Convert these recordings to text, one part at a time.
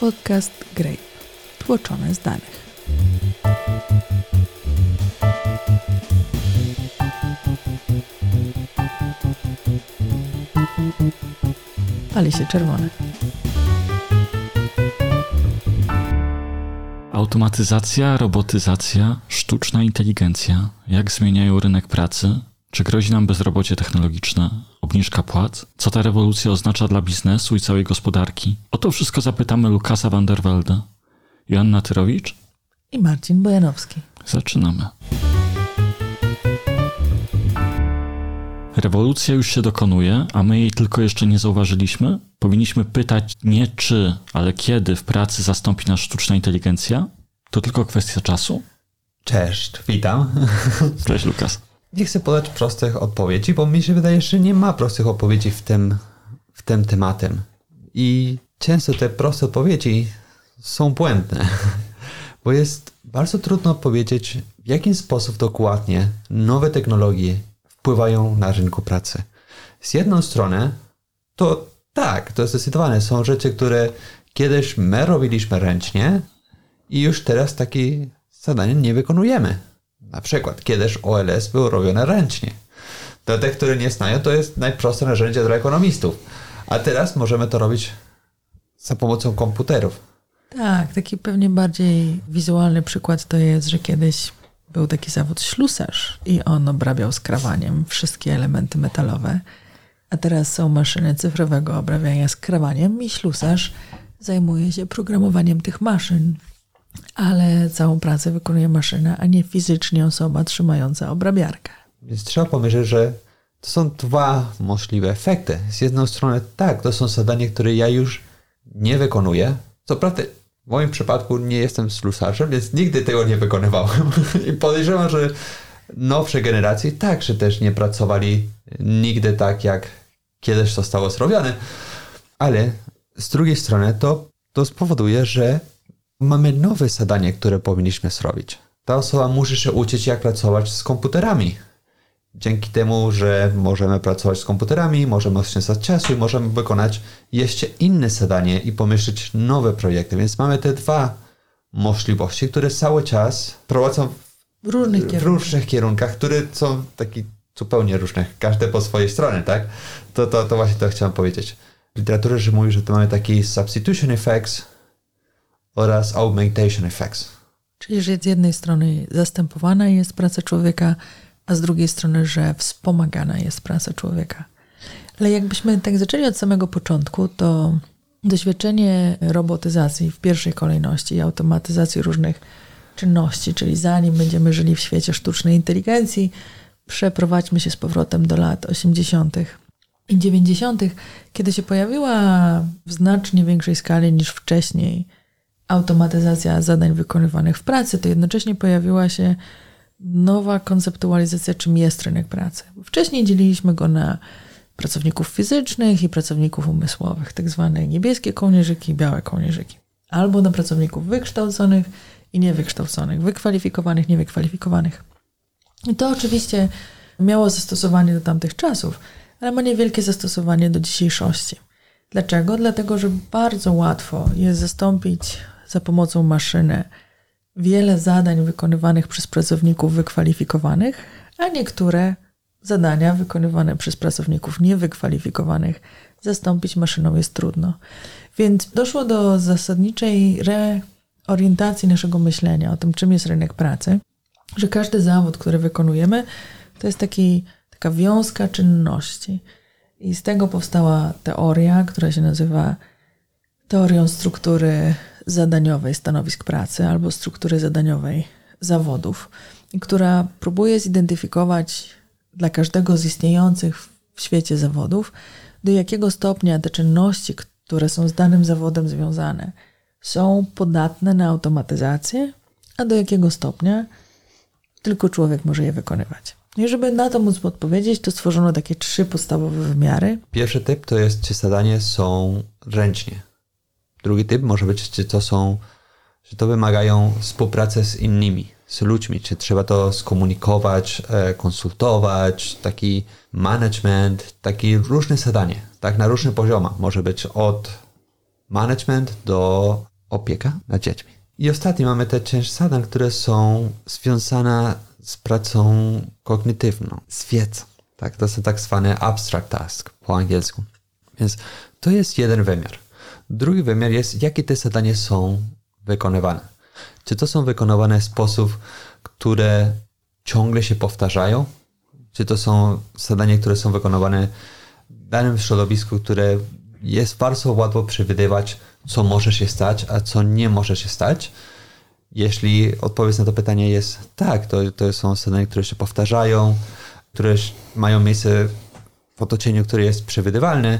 podcast Grape, tłoczone z danych. Pali się czerwone. Automatyzacja, robotyzacja, sztuczna inteligencja. Jak zmieniają rynek pracy? Czy grozi nam bezrobocie technologiczne, obniżka płac? Co ta rewolucja oznacza dla biznesu i całej gospodarki? O to wszystko zapytamy Lukasa van der Velde. Joanna Tyrowicz? I Marcin Bojanowski. Zaczynamy. Rewolucja już się dokonuje, a my jej tylko jeszcze nie zauważyliśmy? Powinniśmy pytać nie czy, ale kiedy w pracy zastąpi nas sztuczna inteligencja? To tylko kwestia czasu? Cześć, witam. Cześć Lukas. Nie chcę podać prostych odpowiedzi, bo mi się wydaje, że nie ma prostych odpowiedzi w tym, w tym tematem. I często te proste odpowiedzi są błędne, bo jest bardzo trudno powiedzieć, w jaki sposób dokładnie nowe technologie wpływają na rynku pracy. Z jednej strony, to tak, to zdecydowane są rzeczy, które kiedyś my robiliśmy ręcznie i już teraz takie zadanie nie wykonujemy. Na przykład kiedyś OLS był robione ręcznie. Dla tych, którzy nie znają, to jest najprostsze narzędzie dla ekonomistów. A teraz możemy to robić za pomocą komputerów. Tak, taki pewnie bardziej wizualny przykład to jest, że kiedyś był taki zawód ślusarz i on obrabiał skrawaniem wszystkie elementy metalowe, a teraz są maszyny cyfrowego obrabiania skrawaniem i ślusarz zajmuje się programowaniem tych maszyn, ale całą pracę wykonuje maszyna, a nie fizycznie osoba trzymająca obrabiarkę. Więc trzeba pomyśleć, że to są dwa możliwe efekty. Z jednej strony tak, to są zadania, które ja już nie wykonuję. Co prawda w moim przypadku nie jestem ślusarzem, więc nigdy tego nie wykonywałem. I podejrzewam, że nowsze generacje także też nie pracowali nigdy tak, jak kiedyś zostało zrobione. Ale z drugiej strony to, to spowoduje, że mamy nowe zadanie, które powinniśmy zrobić. Ta osoba musi się uczyć, jak pracować z komputerami. Dzięki temu, że możemy pracować z komputerami, możemy oszczędzać czasu i możemy wykonać jeszcze inne zadanie i pomyśleć nowe projekty. Więc mamy te dwa możliwości, które cały czas prowadzą W różnych w kierunkach. różnych kierunkach, które są takie zupełnie różne, każde po swojej stronie, tak? To, to, to właśnie to chciałem powiedzieć. W literaturze że mówi, że to mamy taki substitution effects oraz augmentation effects. Czyli, że z jednej strony zastępowana jest praca człowieka, a z drugiej strony, że wspomagana jest praca człowieka. Ale jakbyśmy tak zaczęli od samego początku, to doświadczenie robotyzacji w pierwszej kolejności i automatyzacji różnych czynności, czyli zanim będziemy żyli w świecie sztucznej inteligencji, przeprowadźmy się z powrotem do lat 80. i 90., kiedy się pojawiła w znacznie większej skali niż wcześniej automatyzacja zadań wykonywanych w pracy, to jednocześnie pojawiła się nowa konceptualizacja, czym jest rynek pracy. Wcześniej dzieliliśmy go na pracowników fizycznych i pracowników umysłowych, tak zwane niebieskie kołnierzyki i białe kołnierzyki. Albo na pracowników wykształconych i niewykształconych, wykwalifikowanych, niewykwalifikowanych. I to oczywiście miało zastosowanie do tamtych czasów, ale ma niewielkie zastosowanie do dzisiejszości. Dlaczego? Dlatego, że bardzo łatwo jest zastąpić za pomocą maszyny wiele zadań wykonywanych przez pracowników wykwalifikowanych, a niektóre zadania wykonywane przez pracowników niewykwalifikowanych zastąpić maszyną jest trudno. Więc doszło do zasadniczej reorientacji naszego myślenia o tym, czym jest rynek pracy, że każdy zawód, który wykonujemy, to jest taki, taka wiązka czynności. I z tego powstała teoria, która się nazywa teorią struktury zadaniowej stanowisk pracy albo struktury zadaniowej zawodów, która próbuje zidentyfikować dla każdego z istniejących w świecie zawodów, do jakiego stopnia te czynności, które są z danym zawodem związane, są podatne na automatyzację, a do jakiego stopnia tylko człowiek może je wykonywać. I żeby na to móc odpowiedzieć, to stworzono takie trzy podstawowe wymiary. Pierwszy typ to jest, czy zadania są ręcznie. Drugi typ może być, czy to są, że to wymagają współpracy z innymi, z ludźmi, czy trzeba to skomunikować, e, konsultować, taki management, takie różne zadanie, tak, na różnych poziomach. Może być od management do opieka nad dziećmi. I ostatni mamy te część zadań, które są związane z pracą kognitywną, z wiedzą. Tak, to są tak zwane abstract task po angielsku. Więc to jest jeden wymiar. Drugi wymiar jest, jakie te zadania są wykonywane. Czy to są wykonywane w sposób, które ciągle się powtarzają? Czy to są zadania, które są wykonywane w danym środowisku, które jest bardzo łatwo przewidywać, co może się stać, a co nie może się stać? Jeśli odpowiedź na to pytanie jest tak, to, to są zadania, które się powtarzają, które mają miejsce w otoczeniu, które jest przewidywalne,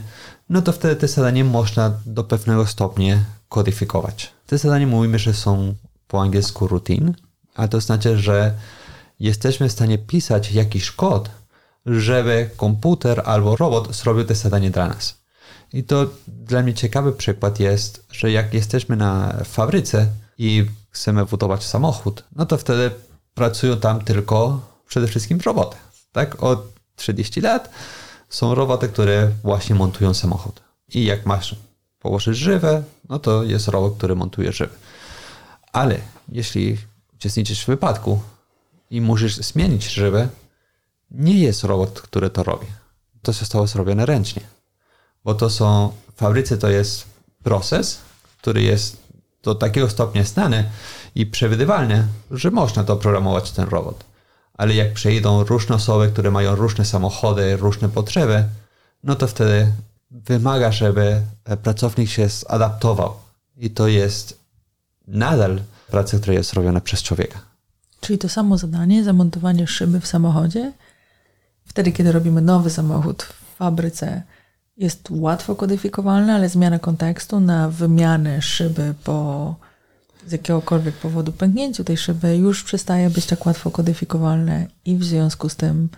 no to wtedy te zadanie można do pewnego stopnia kodyfikować. Te zadania mówimy, że są po angielsku routine, a to znaczy, że jesteśmy w stanie pisać jakiś kod, żeby komputer albo robot zrobił te zadanie dla nas. I to dla mnie ciekawy przykład jest, że jak jesteśmy na fabryce i chcemy budować samochód, no to wtedy pracują tam tylko przede wszystkim roboty. Tak? Od 30 lat są roboty, które właśnie montują samochód. I jak masz położyć żywe, no to jest robot, który montuje żywe. Ale jeśli uczestniczysz w wypadku i musisz zmienić żywe, nie jest robot, który to robi. To zostało zrobione ręcznie. Bo to są, w fabryce to jest proces, który jest do takiego stopnia znany i przewidywalny, że można to programować ten robot. Ale jak przejdą różne osoby, które mają różne samochody, różne potrzeby, no to wtedy wymaga, żeby pracownik się zadaptował. I to jest nadal praca, która jest robiona przez człowieka. Czyli to samo zadanie, zamontowanie szyby w samochodzie, wtedy, kiedy robimy nowy samochód w fabryce, jest łatwo kodyfikowalne, ale zmiana kontekstu na wymianę szyby po z jakiegokolwiek powodu pęknięciu tej szyby już przestaje być tak łatwo kodyfikowalne i w związku z tym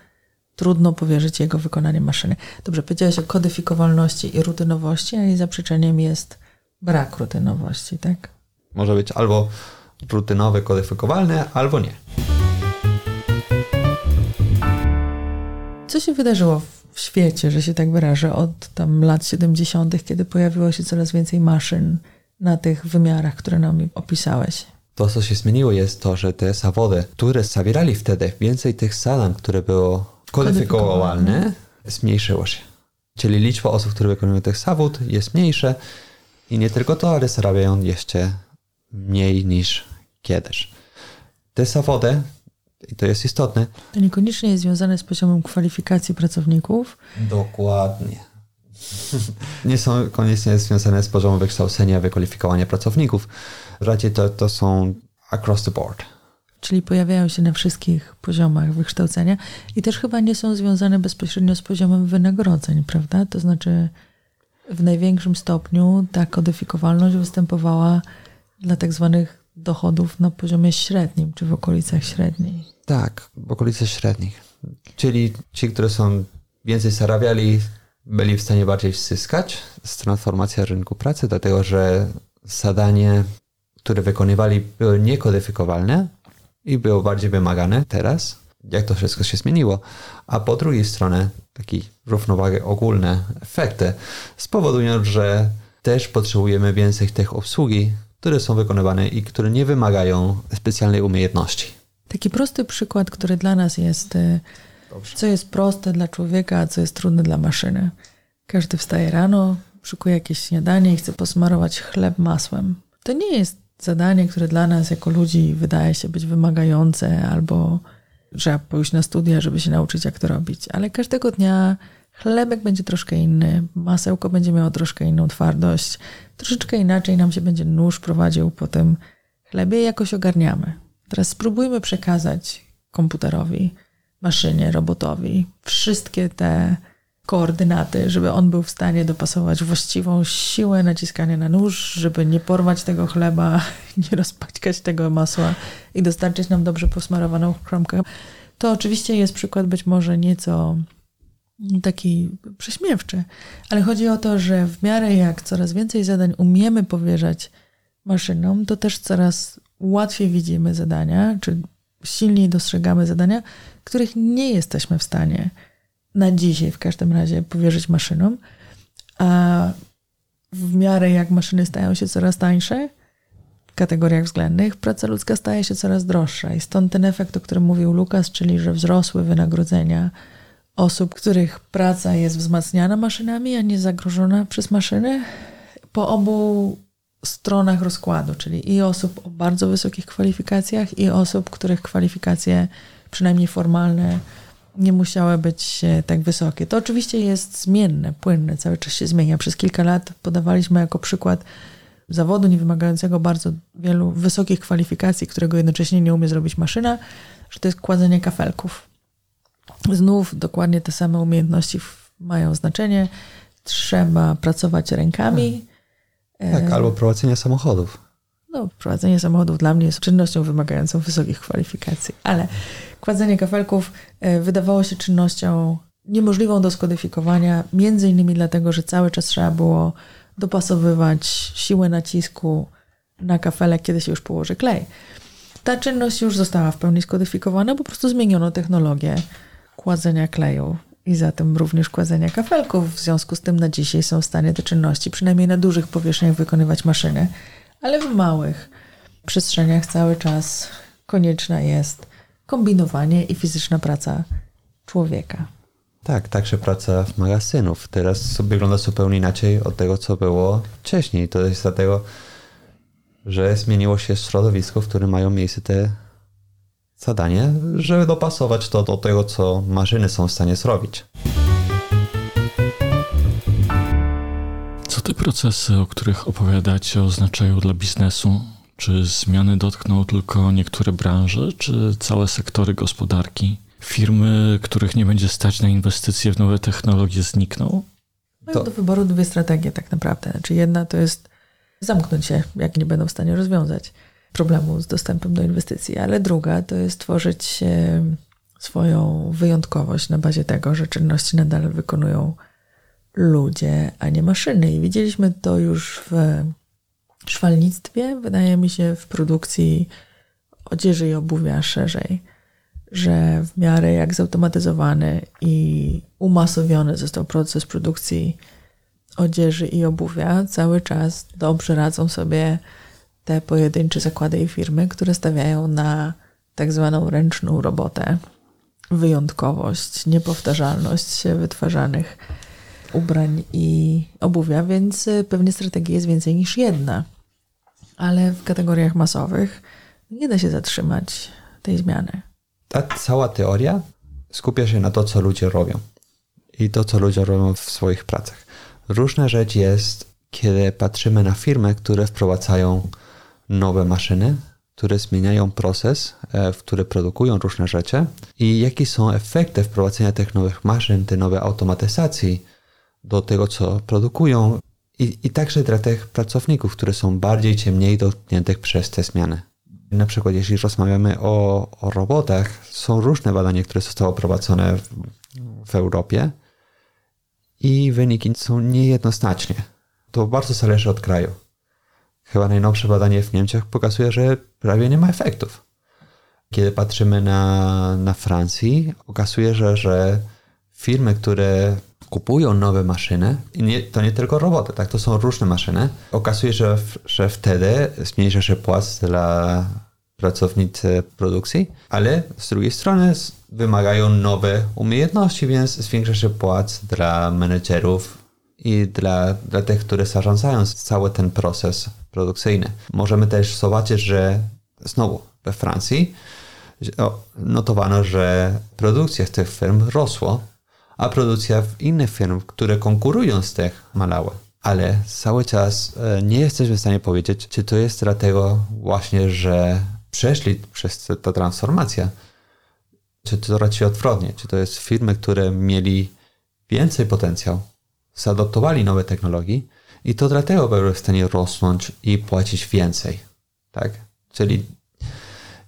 trudno powierzyć jego wykonanie maszyny. Dobrze, powiedziałeś o kodyfikowalności i rutynowości, a jej zaprzeczeniem jest brak rutynowości, tak? Może być albo rutynowe, kodyfikowalne, albo nie. Co się wydarzyło w świecie, że się tak wyrażę, od tam lat 70., kiedy pojawiło się coraz więcej maszyn na tych wymiarach, które nam opisałeś? To, co się zmieniło, jest to, że te zawody, które zawierali wtedy więcej tych zadań, które było kodyfikowalne, zmniejszyło się. Czyli liczba osób, które wykonują tych zawód jest mniejsza i nie tylko to, ale zarabiają jeszcze mniej niż kiedyś. Te zawody, i to jest istotne. To niekoniecznie jest związane z poziomem kwalifikacji pracowników. Dokładnie. nie są koniecznie związane z poziomem wykształcenia, wykwalifikowania pracowników. Raczej to, to są across the board. Czyli pojawiają się na wszystkich poziomach wykształcenia i też chyba nie są związane bezpośrednio z poziomem wynagrodzeń, prawda? To znaczy w największym stopniu ta kodyfikowalność występowała dla tak zwanych dochodów na poziomie średnim, czy w okolicach średniej. Tak, w okolicach średnich. Czyli ci, którzy są więcej zarabiali, byli w stanie bardziej zyskać z transformacji rynku pracy, dlatego że zadanie, które wykonywali, były niekodyfikowalne i było bardziej wymagane teraz, jak to wszystko się zmieniło. A po drugiej stronie, taki równowagę ogólne efekty spowodują, że też potrzebujemy więcej tych obsługi, które są wykonywane i które nie wymagają specjalnej umiejętności. Taki prosty przykład, który dla nas jest, y, Dobrze. co jest proste dla człowieka, a co jest trudne dla maszyny. Każdy wstaje rano, szykuje jakieś śniadanie i chce posmarować chleb masłem. To nie jest zadanie, które dla nas jako ludzi wydaje się być wymagające albo trzeba pójść na studia, żeby się nauczyć, jak to robić. Ale każdego dnia chlebek będzie troszkę inny, masełko będzie miało troszkę inną twardość, troszeczkę inaczej nam się będzie nóż prowadził po tym chlebie i jakoś ogarniamy. Teraz spróbujmy przekazać komputerowi, maszynie, robotowi wszystkie te koordynaty, żeby on był w stanie dopasować właściwą siłę naciskania na nóż, żeby nie porwać tego chleba, nie rozpaćkać tego masła i dostarczyć nam dobrze posmarowaną kromkę. To oczywiście jest przykład być może nieco taki prześmiewczy, ale chodzi o to, że w miarę jak coraz więcej zadań umiemy powierzać maszynom, to też coraz łatwiej widzimy zadania, czy silniej dostrzegamy zadania, których nie jesteśmy w stanie na dzisiaj w każdym razie powierzyć maszynom. A w miarę jak maszyny stają się coraz tańsze, w kategoriach względnych, praca ludzka staje się coraz droższa. I stąd ten efekt, o którym mówił Lukas, czyli że wzrosły wynagrodzenia osób, których praca jest wzmacniana maszynami, a nie zagrożona przez maszyny, po obu stronach rozkładu, czyli i osób o bardzo wysokich kwalifikacjach, i osób, których kwalifikacje, przynajmniej formalne, nie musiały być tak wysokie. To oczywiście jest zmienne, płynne, cały czas się zmienia. Przez kilka lat podawaliśmy jako przykład zawodu nie wymagającego bardzo wielu wysokich kwalifikacji, którego jednocześnie nie umie zrobić maszyna, że to jest kładzenie kafelków. Znów dokładnie te same umiejętności mają znaczenie. Trzeba pracować rękami. Tak, albo prowadzenie samochodów. No, prowadzenie samochodów dla mnie jest czynnością wymagającą wysokich kwalifikacji, ale kładzenie kafelków e, wydawało się czynnością niemożliwą do skodyfikowania, między innymi dlatego, że cały czas trzeba było dopasowywać siłę nacisku na kafelek, kiedy się już położy klej. Ta czynność już została w pełni skodyfikowana, po prostu zmieniono technologię kładzenia kleju i zatem również kładzenia kafelków. W związku z tym na dzisiaj są w stanie te czynności, przynajmniej na dużych powierzchniach, wykonywać maszyny, ale w małych przestrzeniach cały czas konieczna jest kombinowanie i fizyczna praca człowieka. Tak, także praca w magazynów. Teraz wygląda zupełnie inaczej od tego, co było wcześniej. To jest dlatego, że zmieniło się środowisko, w którym mają miejsce te zadanie, żeby dopasować to do tego, co maszyny są w stanie zrobić. Co te procesy, o których opowiadacie, oznaczają dla biznesu? Czy zmiany dotkną tylko niektóre branże, czy całe sektory gospodarki? Firmy, których nie będzie stać na inwestycje w nowe technologie, znikną? Mają do wyboru dwie strategie, tak naprawdę. Znaczy, jedna to jest zamknąć się, jak nie będą w stanie rozwiązać problemu z dostępem do inwestycji, ale druga to jest tworzyć swoją wyjątkowość na bazie tego, że czynności nadal wykonują ludzie, a nie maszyny. I widzieliśmy to już w szwalnictwie, wydaje mi się, w produkcji odzieży i obuwia szerzej, że w miarę jak zautomatyzowany i umasowiony został proces produkcji odzieży i obuwia, cały czas dobrze radzą sobie te pojedyncze zakłady i firmy, które stawiają na tak zwaną ręczną robotę, wyjątkowość, niepowtarzalność wytwarzanych ubrań i obuwia, więc pewnie strategii jest więcej niż jedna. Ale w kategoriach masowych nie da się zatrzymać tej zmiany. Ta cała teoria skupia się na to, co ludzie robią i to, co ludzie robią w swoich pracach. Różna rzecz jest, kiedy patrzymy na firmy, które wprowadzają nowe maszyny, które zmieniają proces, e, w który produkują różne rzeczy i jakie są efekty wprowadzenia tych nowych maszyn, tej nowej automatyzacji do tego, co produkują i, i także dla tych pracowników, które są bardziej czy mniej dotkniętych przez te zmiany. Na przykład, jeśli rozmawiamy o, o robotach, są różne badania, które zostały prowadzone w, w Europie i wyniki są niejednoznacznie. To bardzo zależy od kraju. Chyba najnowsze badanie w Niemczech pokazuje, że prawie nie ma efektów. Kiedy patrzymy na, na Francji, okazuje, że, że firmy, które kupują nowe maszyny, i nie, to nie tylko roboty, tak, to są różne maszyny, okazuje się, że, że wtedy zmniejsza się płac dla pracownicy produkcji, ale z drugiej strony wymagają nowe umiejętności, więc zwiększa się płac dla menedżerów i dla, dla tych, które zarządzają cały ten proces produkcyjny. Możemy też zobaczyć, że znowu we Francji notowano, że produkcja tych firm rosła, a produkcja w innych firm, które konkurują z tych malała. Ale cały czas e, nie jesteśmy w stanie powiedzieć, czy to jest dlatego właśnie, że przeszli przez tę transformację, czy to raczej odwrotnie, czy to jest firmy, które mieli więcej potencjał, zaadoptowali nowe technologie i to dlatego były w stanie rosnąć i płacić więcej. Tak? Czyli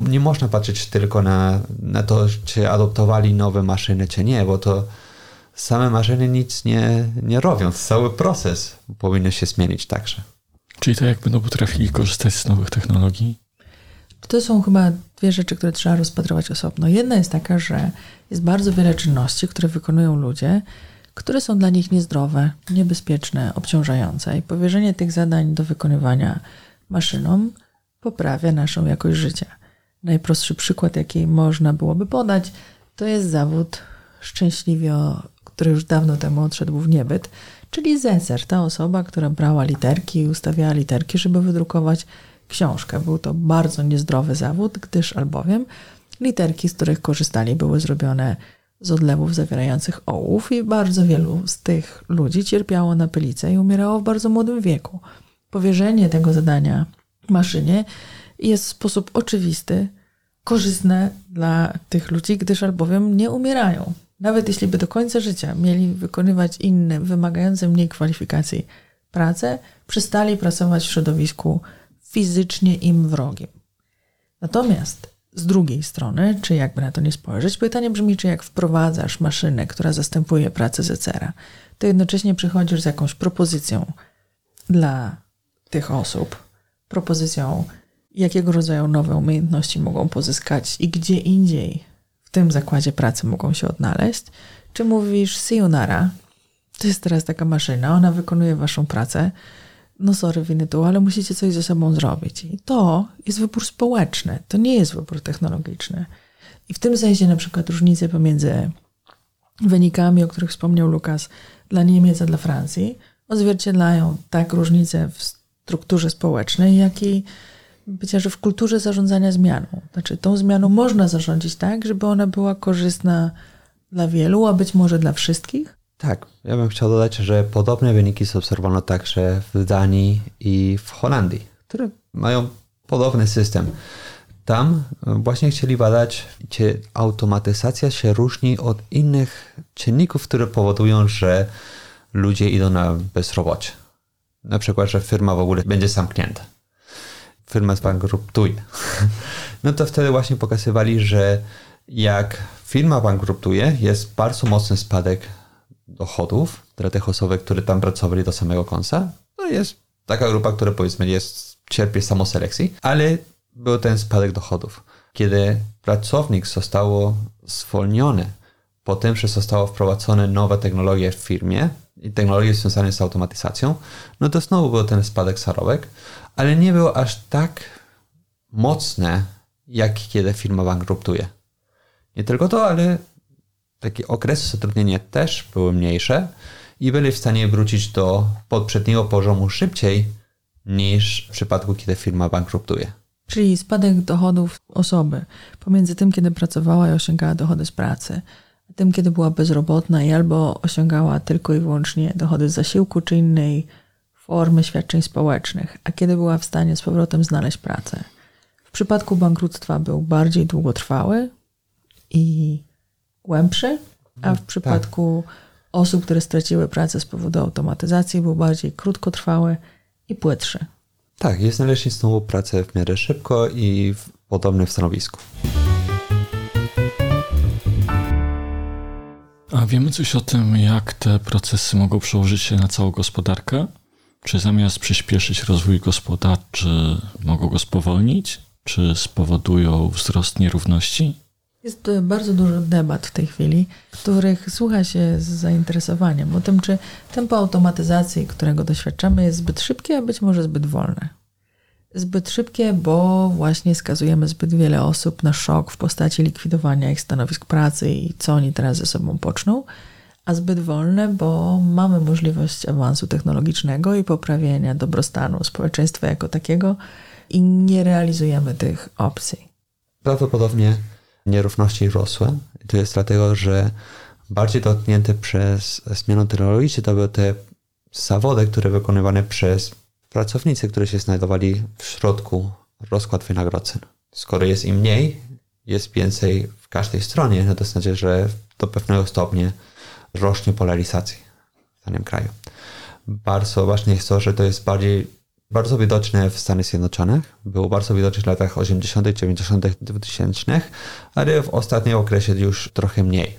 nie można patrzeć tylko na, na to, czy adoptowali nowe maszyny, czy nie, bo to same maszyny nic nie, nie robią. Cały proces powinien się zmienić także. Czyli to jak będą potrafili korzystać z nowych technologii? To są chyba dwie rzeczy, które trzeba rozpatrywać osobno. Jedna jest taka, że jest bardzo wiele czynności, które wykonują ludzie, które są dla nich niezdrowe, niebezpieczne, obciążające i powierzenie tych zadań do wykonywania maszynom poprawia naszą jakość życia. Najprostszy przykład, jaki można byłoby podać, to jest zawód szczęśliwie, który już dawno temu odszedł w niebyt, czyli Zeser, ta osoba, która brała literki i ustawiała literki, żeby wydrukować książkę. Był to bardzo niezdrowy zawód, gdyż albowiem literki, z których korzystali, były zrobione z odlewów zawierających ołów i bardzo wielu z tych ludzi cierpiało na pylicę i umierało w bardzo młodym wieku. Powierzenie tego zadania maszynie jest w sposób oczywisty korzystne dla tych ludzi, gdyż albowiem nie umierają. Nawet jeśli by do końca życia mieli wykonywać inne, wymagające mniej kwalifikacji prace, przestali pracować w środowisku fizycznie im wrogim. Natomiast z drugiej strony, czy jakby na to nie spojrzeć, pytanie brzmi, czy jak wprowadzasz maszynę, która zastępuje pracę zecera, to jednocześnie przychodzisz z jakąś propozycją dla tych osób, propozycją, jakiego rodzaju nowe umiejętności mogą pozyskać i gdzie indziej tym zakładzie pracy mogą się odnaleźć, czy mówisz sayonara, to jest teraz taka maszyna, ona wykonuje waszą pracę, no sorry, winy tu, ale musicie coś ze sobą zrobić. I to jest wybór społeczny, to nie jest wybór technologiczny. I w tym sensie na przykład różnice pomiędzy wynikami, o których wspomniał Lukas, dla Niemiec a dla Francji, odzwierciedlają tak różnice w strukturze społecznej, jak i być może w kulturze zarządzania zmianą. Znaczy, tą zmianą można zarządzić tak, żeby ona była korzystna dla wielu, a być może dla wszystkich, tak, ja bym chciał dodać, że podobne wyniki zaobserwowano także w Danii i w Holandii, które mają podobny system. Tam właśnie chcieli badać, czy automatyzacja się różni od innych czynników, które powodują, że ludzie idą na bezrobocie. Na przykład, że firma w ogóle będzie zamknięta. Firma zbankrutuje. No to wtedy właśnie pokazywali, że jak firma bankrutuje, jest bardzo mocny spadek dochodów dla tych osób, które tam pracowali do samego końca. To jest taka grupa, która powiedzmy jest, cierpi samoselekcji, ale był ten spadek dochodów. Kiedy pracownik zostało zwolniony po tym, że zostało wprowadzone nowe technologie w firmie i technologie związane z automatyzacją, no to znowu był ten spadek zarobek, ale nie był aż tak mocny, jak kiedy firma bankrutuje. Nie tylko to, ale takie okresy zatrudnienia też były mniejsze i byli w stanie wrócić do poprzedniego poziomu szybciej niż w przypadku, kiedy firma bankrutuje. Czyli spadek dochodów osoby pomiędzy tym, kiedy pracowała i osiągała dochody z pracy, tym, kiedy była bezrobotna i albo osiągała tylko i wyłącznie dochody z zasiłku czy innej formy świadczeń społecznych, a kiedy była w stanie z powrotem znaleźć pracę. W przypadku bankructwa był bardziej długotrwały i głębszy, a w tak. przypadku tak. osób, które straciły pracę z powodu automatyzacji, był bardziej krótkotrwały i płytszy. Tak, jest znaleźli znowu pracę w miarę szybko i w podobnym stanowisku. A wiemy coś o tym, jak te procesy mogą przełożyć się na całą gospodarkę? Czy zamiast przyspieszyć rozwój gospodarczy, mogą go spowolnić? Czy spowodują wzrost nierówności? Jest bardzo dużo debat w tej chwili, których słucha się z zainteresowaniem o tym, czy tempo automatyzacji, którego doświadczamy, jest zbyt szybkie, a być może zbyt wolne. Zbyt szybkie, bo właśnie skazujemy zbyt wiele osób na szok w postaci likwidowania ich stanowisk pracy i co oni teraz ze sobą poczną, a zbyt wolne, bo mamy możliwość awansu technologicznego i poprawienia dobrostanu społeczeństwa jako takiego i nie realizujemy tych opcji. Prawdopodobnie nierówności rosły. To jest dlatego, że bardziej dotknięte przez zmianę technologiczną to były te zawody, które wykonywane przez pracownicy, którzy się znajdowali w środku rozkład wynagrodzeń. Skoro jest im mniej, jest więcej w każdej stronie, no to znaczy, że do pewnego stopnia rośnie polaryzacja w danym kraju. Bardzo ważne jest to, że to jest bardziej bardzo widoczne w Stanach Zjednoczonych. Było bardzo widoczne w latach 80., 90., 2000, ale w ostatnim okresie już trochę mniej.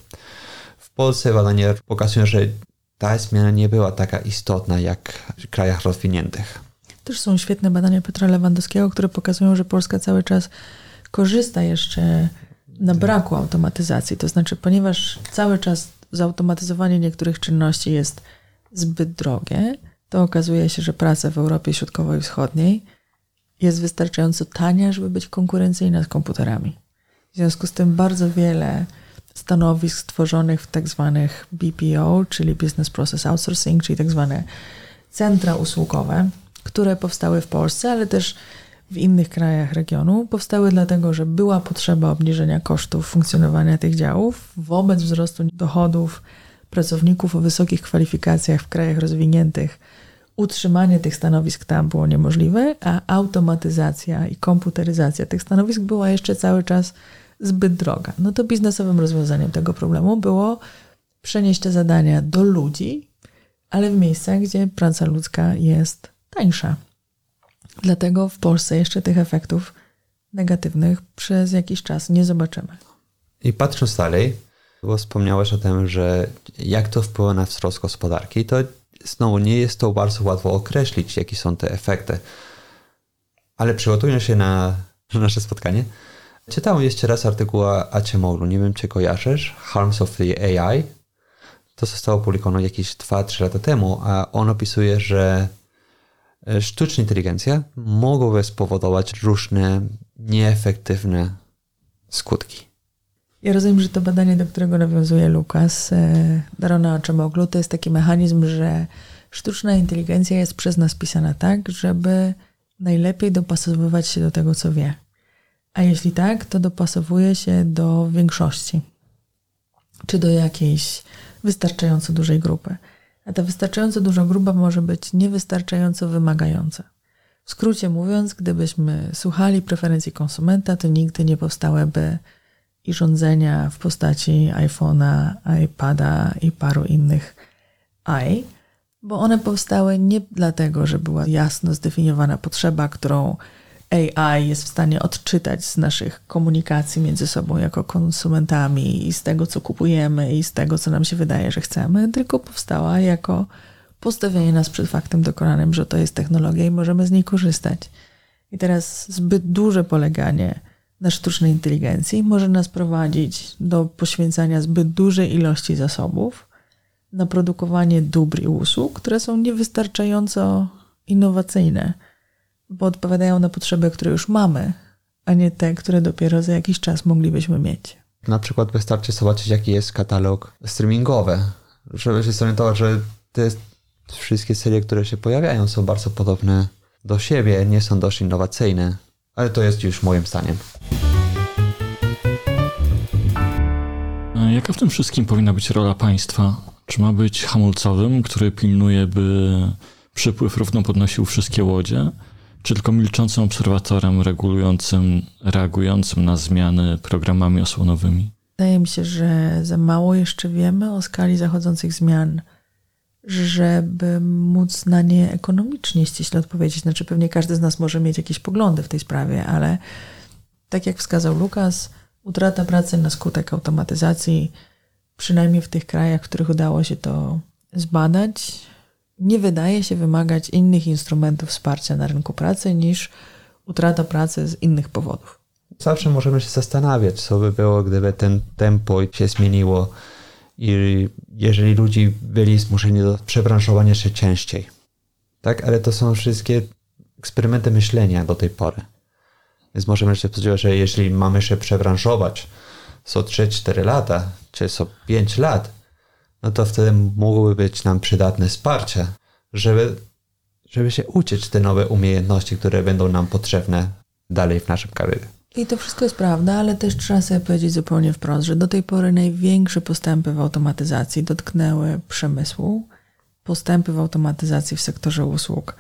W Polsce badania pokazują, że ta zmiana nie była taka istotna jak w krajach rozwiniętych. Też są świetne badania Petra Lewandowskiego, które pokazują, że Polska cały czas korzysta jeszcze na braku automatyzacji. To znaczy, ponieważ cały czas zautomatyzowanie niektórych czynności jest zbyt drogie, to okazuje się, że praca w Europie Środkowej i Wschodniej jest wystarczająco tania, żeby być konkurencyjna z komputerami. W związku z tym bardzo wiele stanowisk stworzonych w tak zwanych BPO, czyli Business Process Outsourcing, czyli tak zwane centra usługowe, które powstały w Polsce, ale też w innych krajach regionu, powstały dlatego, że była potrzeba obniżenia kosztów funkcjonowania tych działów wobec wzrostu dochodów pracowników o wysokich kwalifikacjach w krajach rozwiniętych. Utrzymanie tych stanowisk tam było niemożliwe, a automatyzacja i komputeryzacja tych stanowisk była jeszcze cały czas zbyt droga. No to biznesowym rozwiązaniem tego problemu było przenieść te zadania do ludzi, ale w miejscach, gdzie praca ludzka jest tańsza. Dlatego w Polsce jeszcze tych efektów negatywnych przez jakiś czas nie zobaczymy. I patrząc dalej, bo wspomniałeś o tym, że jak to wpływa na wzrost gospodarki, to znowu nie jest to bardzo łatwo określić, jakie są te efekty. Ale przygotowując się na nasze spotkanie, czytałem jeszcze raz artykuł Acemoglu, nie wiem czy kojarzysz, Harms of the AI. To zostało opublikowane jakieś 2-3 lata temu, a on opisuje, że sztuczna inteligencja mogłaby spowodować różne nieefektywne skutki. Ja rozumiem, że to badanie, do którego nawiązuje Lukas e, Darona Oczemoglu, to jest taki mechanizm, że sztuczna inteligencja jest przez nas pisana tak, żeby najlepiej dopasowywać się do tego, co wie. A jeśli tak, to dopasowuje się do większości, czy do jakiejś wystarczająco dużej grupy a ta wystarczająco duża grupa może być niewystarczająco wymagająca. W skrócie mówiąc, gdybyśmy słuchali preferencji konsumenta, to nigdy nie powstałyby i rządzenia w postaci iPhone'a, iPada i paru innych i, bo one powstały nie dlatego, że była jasno zdefiniowana potrzeba, którą AI jest w stanie odczytać z naszych komunikacji między sobą jako konsumentami i z tego, co kupujemy i z tego, co nam się wydaje, że chcemy, tylko powstała jako postawienie nas przed faktem dokonanym, że to jest technologia i możemy z niej korzystać. I teraz zbyt duże poleganie na sztucznej inteligencji może nas prowadzić do poświęcania zbyt dużej ilości zasobów na produkowanie dóbr i usług, które są niewystarczająco innowacyjne bo odpowiadają na potrzeby, które już mamy, a nie te, które dopiero za jakiś czas moglibyśmy mieć. Na przykład wystarczy zobaczyć, jaki jest katalog streamingowy, żeby się zorientować, że te wszystkie serie, które się pojawiają, są bardzo podobne do siebie, nie są dość innowacyjne, ale to jest już moim zdaniem. Jaka w tym wszystkim powinna być rola państwa? Czy ma być hamulcowym, który pilnuje, by przypływ równo podnosił wszystkie łodzie? Czy tylko milczącym obserwatorem regulującym, reagującym na zmiany programami osłonowymi? Wydaje mi się, że za mało jeszcze wiemy o skali zachodzących zmian, żeby móc na nie ekonomicznie ściśle odpowiedzieć. Znaczy, pewnie każdy z nas może mieć jakieś poglądy w tej sprawie, ale tak jak wskazał Lukas, utrata pracy na skutek automatyzacji, przynajmniej w tych krajach, w których udało się to zbadać, nie wydaje się wymagać innych instrumentów wsparcia na rynku pracy niż utrata pracy z innych powodów. Zawsze możemy się zastanawiać, co by było, gdyby ten tempo się zmieniło i jeżeli ludzie byli zmuszeni do przebranżowania się częściej. Tak, ale to są wszystkie eksperymenty myślenia do tej pory. Więc możemy się spodziewać, że jeśli mamy się przebranżować co 3-4 lata, czy co 5 lat, no to wtedy mogłoby być nam przydatne wsparcie, żeby, żeby się uczyć te nowe umiejętności, które będą nam potrzebne dalej w naszym karierze. I to wszystko jest prawda, ale też trzeba sobie powiedzieć zupełnie wprost, że do tej pory największe postępy w automatyzacji dotknęły przemysłu. Postępy w automatyzacji w sektorze usług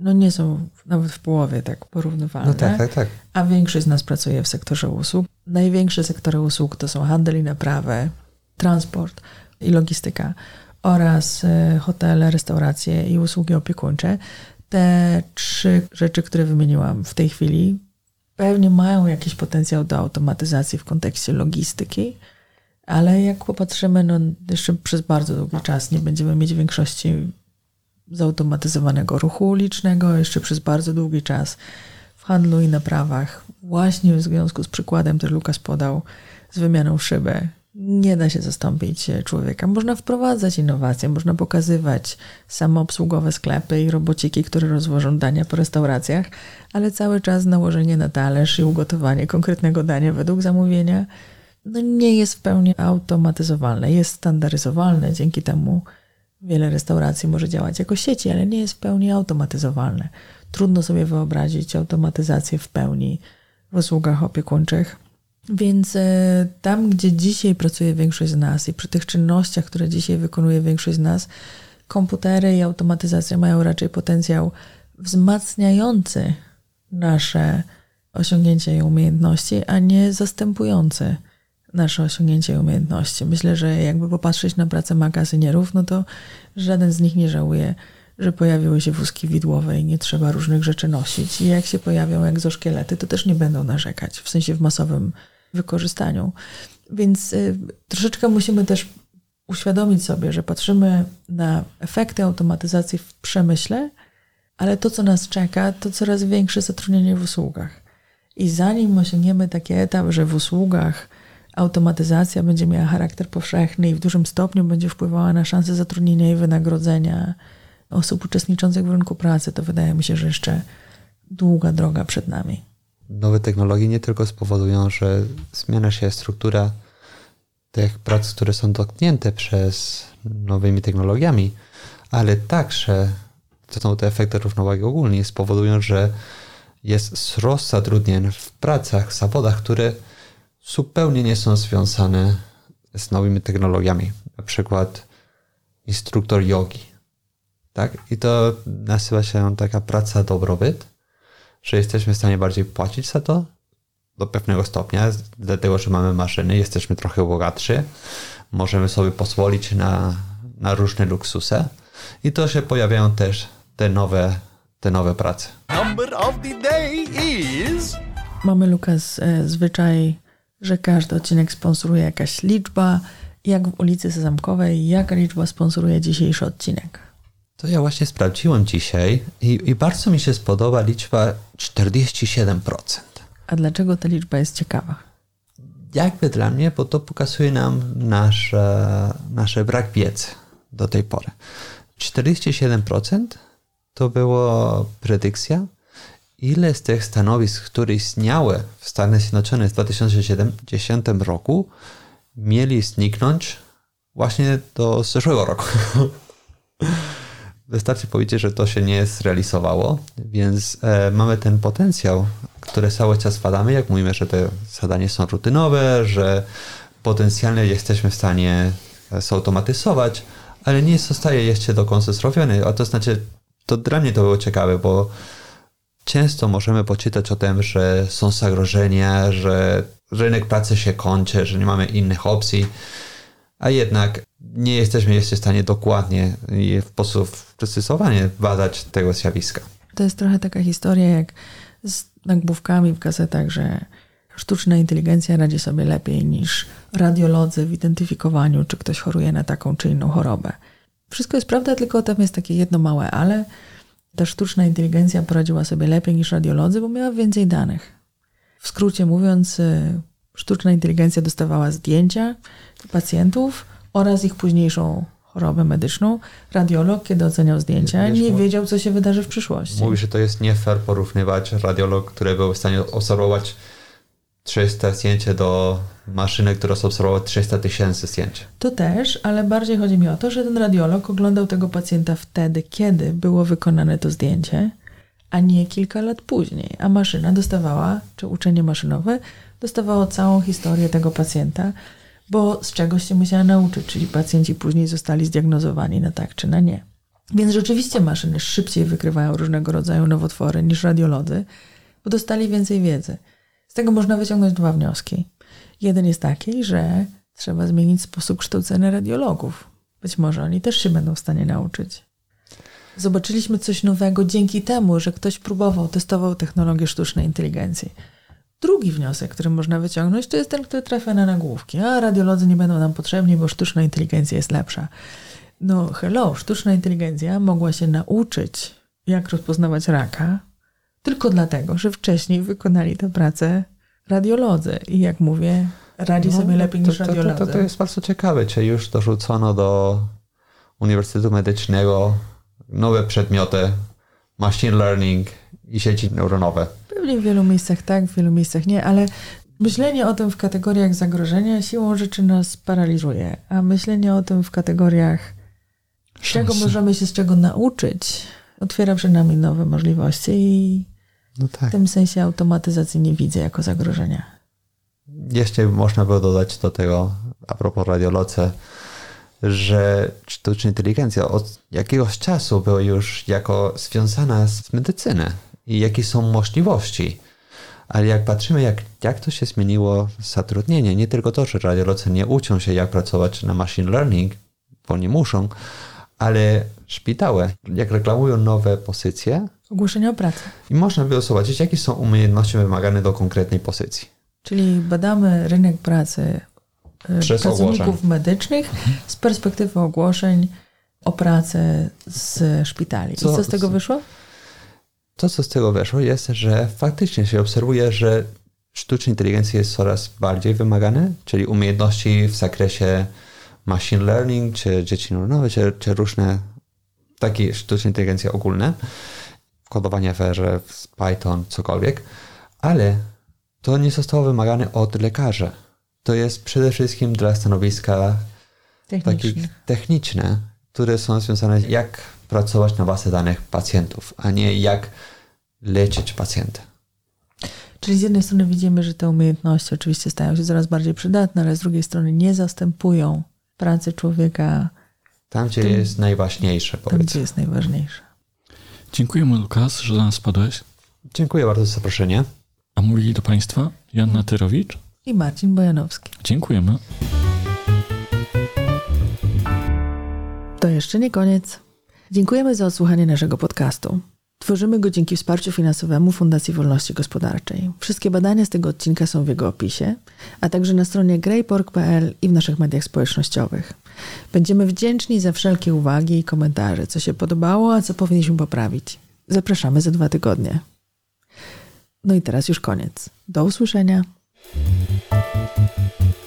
no nie są nawet w połowie tak porównywalne. No tak, tak, tak. A większość z nas pracuje w sektorze usług. Największe sektory usług to są handel i naprawy, transport, i logistyka oraz e, hotele, restauracje i usługi opiekuńcze. Te trzy rzeczy, które wymieniłam w tej chwili, pewnie mają jakiś potencjał do automatyzacji w kontekście logistyki, ale jak popatrzymy, no jeszcze przez bardzo długi czas nie będziemy mieć większości zautomatyzowanego ruchu ulicznego, jeszcze przez bardzo długi czas w handlu i naprawach, właśnie w związku z przykładem, który Lukas podał, z wymianą szyby Nie da się zastąpić człowieka. Można wprowadzać innowacje, można pokazywać samoobsługowe sklepy i robociki, które rozwożą dania po restauracjach, ale cały czas nałożenie na talerz i ugotowanie konkretnego dania według zamówienia no nie jest w pełni automatyzowalne. Jest standaryzowalne, dzięki temu wiele restauracji może działać jako sieci, ale nie jest w pełni automatyzowalne. Trudno sobie wyobrazić automatyzację w pełni w usługach opiekuńczych. Więc e, tam, gdzie dzisiaj pracuje większość z nas i przy tych czynnościach, które dzisiaj wykonuje większość z nas, komputery i automatyzacja mają raczej potencjał wzmacniający nasze osiągnięcia i umiejętności, a nie zastępujący nasze osiągnięcia i umiejętności. Myślę, że jakby popatrzeć na pracę magazynierów, no to żaden z nich nie żałuje, że pojawiły się wózki widłowe i nie trzeba różnych rzeczy nosić. I jak się pojawią egzoszkielety, to też nie będą narzekać, w sensie w masowym wykorzystaniu. Więc y, troszeczkę musimy też uświadomić sobie, że patrzymy na efekty automatyzacji w przemyśle, ale to, co nas czeka, to coraz większe zatrudnienie w usługach. I zanim osiągniemy taki etap, że w usługach automatyzacja będzie miała charakter powszechny i w dużym stopniu będzie wpływała na szanse zatrudnienia i wynagrodzenia osób uczestniczących w rynku pracy, to wydaje mi się, że jeszcze długa droga przed nami. Nowe technologie nie tylko spowodują, że zmienia się struktura tych prac, które są dotknięte przez nowymi technologiami, ale także to są te efekty równowagi ogólnie spowodują, że jest wzrost zatrudnień w pracach, zawodach, które zupełnie nie są związane z nowymi technologiami. Na przykład instruktor jogi. Tak? I to nazywa się taka praca dobrobyt, że jesteśmy w stanie bardziej płacić za to do pewnego stopnia, dlatego że mamy maszyny, jesteśmy trochę bogatszy, możemy sobie pozwolić na, na różne luksusy i to się pojawiają też te nowe, te nowe prace. Number of the day is... Mamy, Lukas, e, zwyczaj że każdy odcinek sponsoruje jakaś liczba, jak w ulicy Sezamkowej, jaka liczba sponsoruje dzisiejszy odcinek. To ja właśnie sprawdziłem dzisiaj i, i bardzo mi się spodoba liczba 47%. A dlaczego ta liczba jest ciekawa? Jakby dla mnie, bo to pokazuje nam nasze, nasze brak wiedzy do tej pory. 47% to była predykcja, ile z tych stanowisk, które istniały w Stanach Zjednoczonych w 2070 roku, mieli zniknąć właśnie do zeszłego roku. Wystarczy powiedzieć, że to się nie zrealizowało, więc e, mamy ten potencjał, który cały czas badamy, jak mówimy, że te zadania są rutynowe, że potencjalnie jesteśmy w stanie zautomatyzować, ale nie zostaje jeszcze do końca zrobiony. A to znaczy, to dla mnie to było ciekawe, bo Często możemy poczytać o tym, że są zagrożenia, że rynek pracy się kończy, że nie mamy innych opcji, a jednak nie jesteśmy jeszcze w stanie dokładnie i w sposób precyzowanie badać tego zjawiska. To jest trochę taka historia jak z nagłówkami w gazetach, że sztuczna inteligencja radzi sobie lepiej niż radiolodzy w identyfikowaniu, czy ktoś choruje na taką czy inną chorobę. Wszystko jest prawda, tylko tam jest takie jedno małe ale, ta sztuczna inteligencja poradziła sobie lepiej niż radiolodzy, bo miała więcej danych. W skrócie mówiąc, y, sztuczna inteligencja dostawała zdjęcia pacjentów oraz ich późniejszą chorobę medyczną. Radiolog, kiedy oceniał zdjęcia, Wiesz, nie wiedział, co się wydarzy w przyszłości. Mówi, że to jest nie fair porównywać radiolog, który był w stanie obserwować 300 zdjęć do maszyny, która obserwowała 300 tysięcy zdjęć. To też, ale bardziej chodzi mi o to, że ten radiolog oglądał tego pacjenta wtedy, kiedy było wykonane to zdjęcie, a nie kilka lat później. A maszyna dostawała, czy uczenie maszynowe, dostawało całą historię tego pacjenta, bo z czegoś się musiała nauczyć, czyli pacjenci później zostali zdiagnozowani na tak czy na nie. Więc rzeczywiście maszyny szybciej wykrywają różnego rodzaju nowotwory niż radiolodzy, bo dostali więcej wiedzy. Z tego można wyciągnąć dwa wnioski. Jeden jest taki, że trzeba zmienić sposób kształcenia radiologów. Być może oni też się będą w stanie nauczyć. Zobaczyliśmy coś nowego dzięki temu, że ktoś próbował, testował technologię sztucznej inteligencji. Drugi wniosek, który można wyciągnąć, to jest ten, który trafia na nagłówki. A radiolodzy nie będą nam potrzebni, bo sztuczna inteligencja jest lepsza. No, hello, sztuczna inteligencja mogła się nauczyć, jak rozpoznawać raka, tylko dlatego, że wcześniej wykonali tę pracę radiolodzy. I jak mówię, radzi No, sobie lepiej to, niż to, to, to, radiolodzy. to jest bardzo ciekawe, czy już dorzucono do Uniwersytetu Medycznego nowe przedmioty, machine learning i sieci neuronowe. Pewnie w wielu miejscach tak, w wielu miejscach nie, ale myślenie o tym w kategoriach zagrożenia siłą rzeczy nas paraliżuje, a myślenie o tym w kategoriach czego Szansy. możemy się z czego nauczyć, otwiera przed nami nowe możliwości i No w tak. tym sensie automatyzacji nie widzę jako zagrożenia. Jeszcze można było dodać do tego, a propos radiolodze, że sztuczna inteligencja od jakiegoś czasu była już jako związana z medycyną i jakie są możliwości. Ale jak patrzymy, jak, jak to się zmieniło zatrudnienie, nie tylko to, że radiolodzy nie uczą się, jak pracować na machine learning, bo nie muszą, ale szpitale, jak reklamują nowe pozycje, Ogłoszenie o pracy. i można było zobaczyć, jakie są umiejętności wymagane do konkretnej pozycji. Czyli badamy rynek pracy Przez pracowników ogłoszeń. medycznych z perspektywy ogłoszeń o pracę z szpitali. Co- I co z tego wyszło? To, co z tego wyszło, jest, że faktycznie się obserwuje, że sztuczna inteligencja jest coraz bardziej wymagana, czyli umiejętności w zakresie machine learning, czy dzieci neuronowe, czy, czy różne takie sztuczne inteligencje ogólne, kodowanie w Python, cokolwiek, ale to nie zostało wymagane od lekarzy. To jest przede wszystkim dla stanowiska Technicznie. takich techniczne, które są związane jak pracować na bazie danych pacjentów, a nie jak leczyć pacjenta. Czyli z jednej strony widzimy, że te umiejętności oczywiście stają się coraz bardziej przydatne, ale z drugiej strony nie zastępują pracy człowieka Tam, gdzie jest najważniejsze, tam, gdzie powiedzmy. jest najważniejsze. Dziękujemy, Lukas, że do nas padłeś. Dziękuję bardzo za zaproszenie. A mówili do Państwa Joanna Tyrowicz. I Marcin Bojanowski. Dziękujemy. To jeszcze nie koniec. Dziękujemy za odsłuchanie naszego podcastu. Tworzymy go dzięki wsparciu finansowemu Fundacji Wolności Gospodarczej. Wszystkie badania z tego odcinka są w jego opisie, a także na stronie greypork.pl i w naszych mediach społecznościowych. Będziemy wdzięczni za wszelkie uwagi i komentarze, co się podobało, a co powinniśmy poprawić. Zapraszamy za dwa tygodnie. No i teraz już koniec. Do usłyszenia. Thank you.